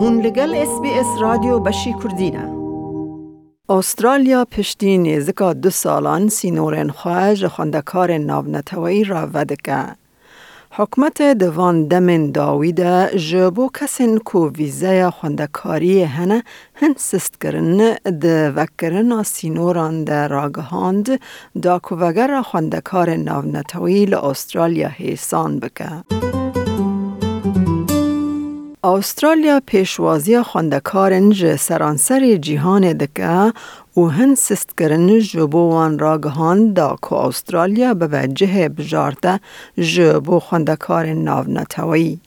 هون لگل اس بی اس رادیو بشی کردینه استرالیا پشتی نزدیک دو سالان سینورن خواهج خواندکار ناونتوایی را ودکه. حکمت دوان دمن داویده جبو کسین کو ویزه خواندکاری هنه هن سست کرن ده وکرن سینوران ده راگهاند دا کو وگر خواندکار ناونتوایی لاسترالیا حیسان بکه. استرالیا پیشوازی خواندکارن ج سرانسر جیهان دکه و هن سست کرن جبو دا کو استرالیا به وجه بجارده جبو خواندکار ناو نتوایی.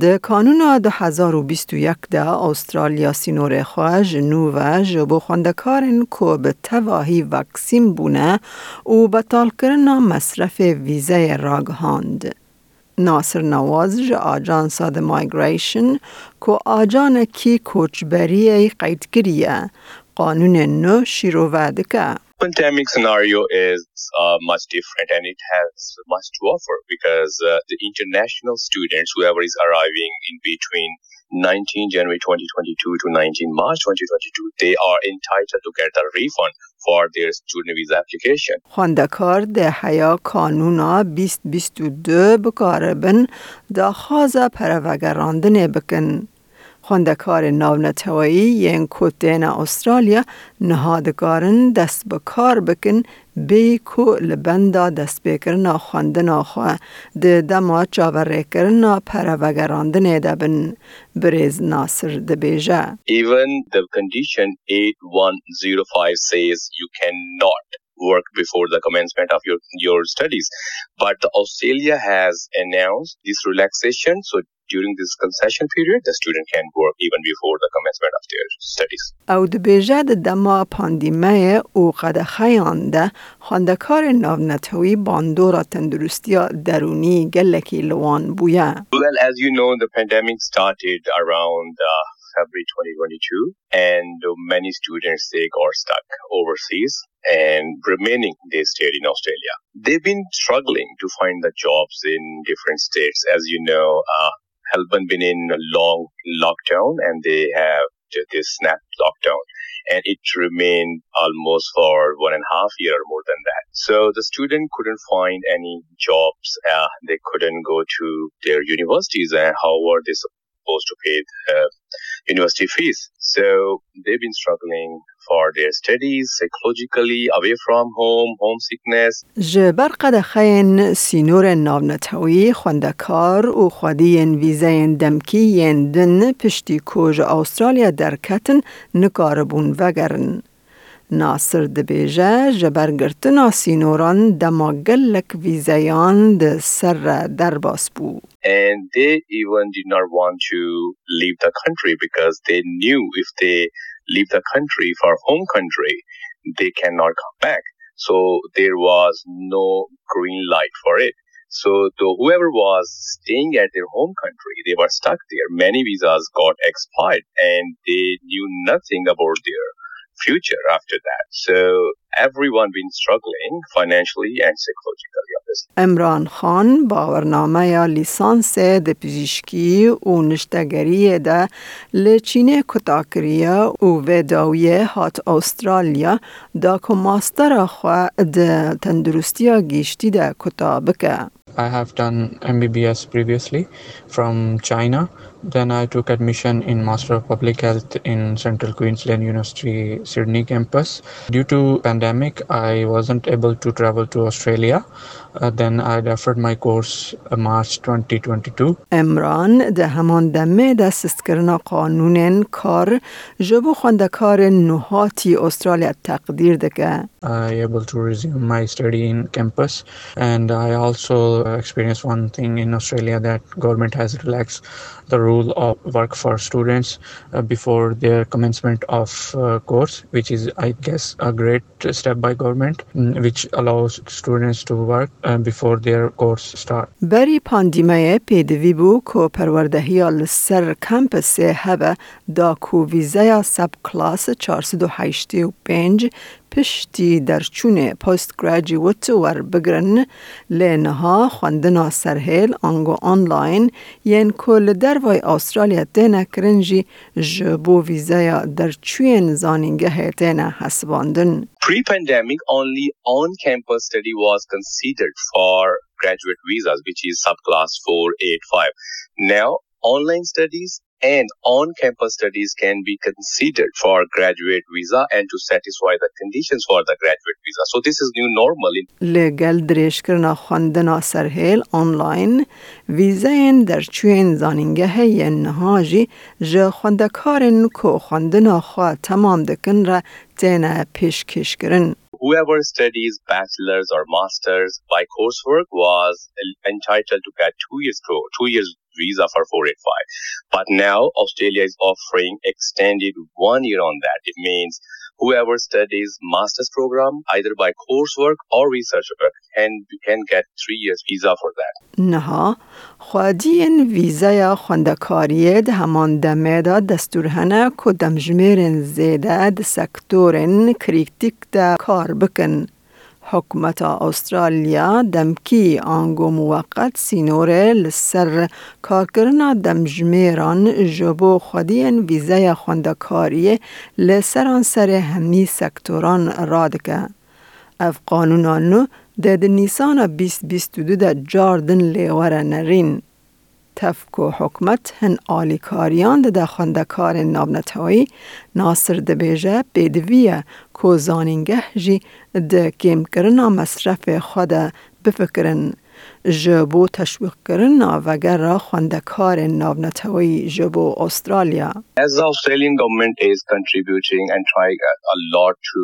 د کانون 2021 ده آسترالیا سینور خواج نو و جبو خواندکار کو به تواهی وکسیم بونه و بطال کرن مصرف ویزه راگهاند. ناصر نواز ج آجانس د مایگریشن کو آجان کی کوچبری قیدگریه قانون نو شیرو ودکه pandemic scenario is uh, much different and it has much to offer because uh, the international students, whoever is arriving in between 19 January 2022 to 19 March 2022, they are entitled to get a refund for their student visa application. خواندکار ده حیا کانونا 2022 بکاربن دا خوازا پروگراندن بکن. خواندکار ناونتوایی ین کوتین استرالیا نهادکارن دست بکار بکن بی کو لبندا دست بکرنا خواندنا خواه ده دما چاوره کرنا پروگراندن دبن بریز ناصر دبیجه Even the condition 8105 says you cannot work before the commencement of your, your studies. But Australia has announced this relaxation, so during this concession period, the student can work even before the commencement of their studies. او دبیجه د دما پاندیمه او قد خیانده خواندکار ناونتوی باندورا تندرستی درونی گلکی لوان بویه. Well, as you know, the pandemic started around uh, February 2022, and many students they got stuck overseas and remaining they stayed in Australia. They've been struggling to find the jobs in different states. As you know, uh, Melbourne been in a long lockdown, and they have this snap lockdown. And it remained almost for one and a half year or more than that. So the student couldn't find any jobs. Uh, they couldn't go to their universities. And how were they supposed to pay uh, university fees? So they've been struggling for their studies, psychologically, away from home, homesickness. جبر قد خین سینور ناونتوی خواندکار و خودین ویزین دمکی دن پشتی کوج استرالیا درکتن نکاربون وگرن. And they even did not want to leave the country because they knew if they leave the country for home country, they cannot come back. So there was no green light for it. So whoever was staying at their home country, they were stuck there. Many visas got expired and they knew nothing about their future after that. So everyone been struggling financially and psychologically this. امران خان باورنامه یا لیسانس د پزشکی و نشتگری ده لچینه کتاکریه و وداویه هات استرالیا دا که ماستر خو د تندرستی گیشتی ده کتابکه. I have done MBBS previously from China. Then I took admission in Master of Public Health in Central Queensland University Sydney campus. Due to pandemic, I wasn't able to travel to Australia. Uh, then I deferred my course uh, March 2022. امران ده همان دمه دست کرنا قانون کار جبو خواندکار نوهاتی استرالیا تقدیر دکه. I able to resume my study in campus and I also experienced one thing in Australia that government has relaxed the rule of work for students uh, before their commencement of uh, course which is I guess a great step by government mm, which allows students to work بەری پاندیمایە پێدەوی بوو که پەروەردەهیا لە سەر کەمپە سێ هەبە داکوڤیزەیە سب کلاس 1950 پشتی درچون پست گراجویت ور بگرن لینها خواندنا سرهیل آنگو آنلاین ین کل دروای استرالیا تینا کرنجی جبو ویزایا درچون زانینگه تینا حسباندن. Pre-pandemic, only on-campus study was considered for graduate visas, which is subclass 485. Now, online studies and on-campus studies can be considered for graduate visa and to satisfy the conditions for the graduate visa. So this is new normal. لگل دریش کرنا خواندنا سرهیل آنلاین ویزاین در چوین زانینگه ین نهاجی جه خواندکارن کو خواندنا خواه تمام دکن را تینا پیشکش کرن. Whoever studies bachelor's or master's by coursework was entitled to get two years two years visa for 485. But now Australia is offering extended one year on that. It means whoever studies master's program either by coursework or research work can can get three years visa for that. نها خوادین ویزای خواندکاریه ده همان دمه دا دستور هنه که دمجمیرن زیده ده سکتورن کریکتیک ده کار بکن. حکومت استرالیا دمکی آنگو موقت سینوره لسر کارکرنا دمجمیران جبو خودین ویزای خواندکاری لسران سر همی سکتوران رادکه. اف قانونانو د نیسان 2022 د جاردن لیوره نرین. تفکو حکمت هن آلیکاریان ده خواندکار نابنتوی ناصر ده بیجه بیدویه کو زانینگه جی ده کم کرنا مصرف خود بفکرن جبو تشویق کرنا وگر خواندکار نابنتوی جبو استرالیا. As the Australian government is contributing and trying a lot to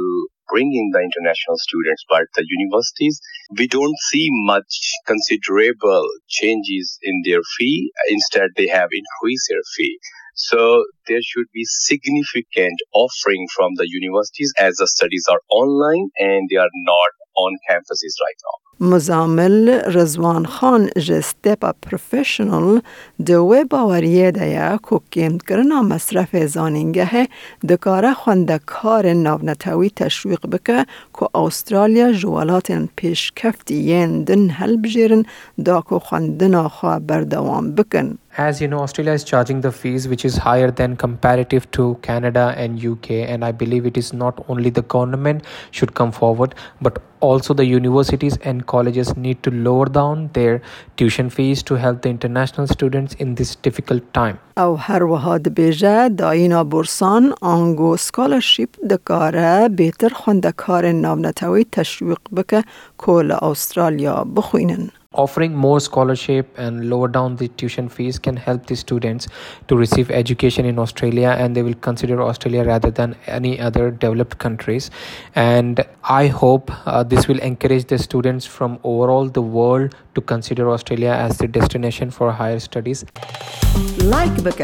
bring in the international students, but the universities, we don't see much considerable changes in their fee. Instead, they have increased their fee. So there should be significant offering from the universities as the studies are online and they are not on campuses right now. مزامل رزوان خان جه ستیپا پروفیشنل دوی باوریه دیا که کرنا مصرف زانینگه دکاره خوندکار ناونتوی تشویق بکه که استرالیا جوالات پیش ین دن هل بجیرن دا که خوندنا خواه بردوام بکن. As you know, Australia is charging the fees which is higher than comparative to Canada and UK, and I believe it is not only the government should come forward, but also the universities and colleges need to lower down their tuition fees to help the international students in this difficult time. او هر وهاد بیجه داینا بورسان آنگو سکالرشیپ دکاره بیتر خوندکار ناونتوی تشویق بکه کول استرالیا بخوینن. offering more scholarship and lower down the tuition fees can help the students to receive education in australia and they will consider australia rather than any other developed countries and i hope uh, this will encourage the students from overall the world to consider australia as the destination for higher studies like بك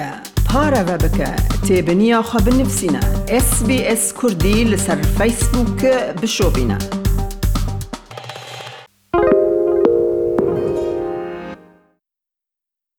پارە بکە تێبنییا خە بنفسینە SسBS کوردی لەسەر فیسبوک بشۆبینە.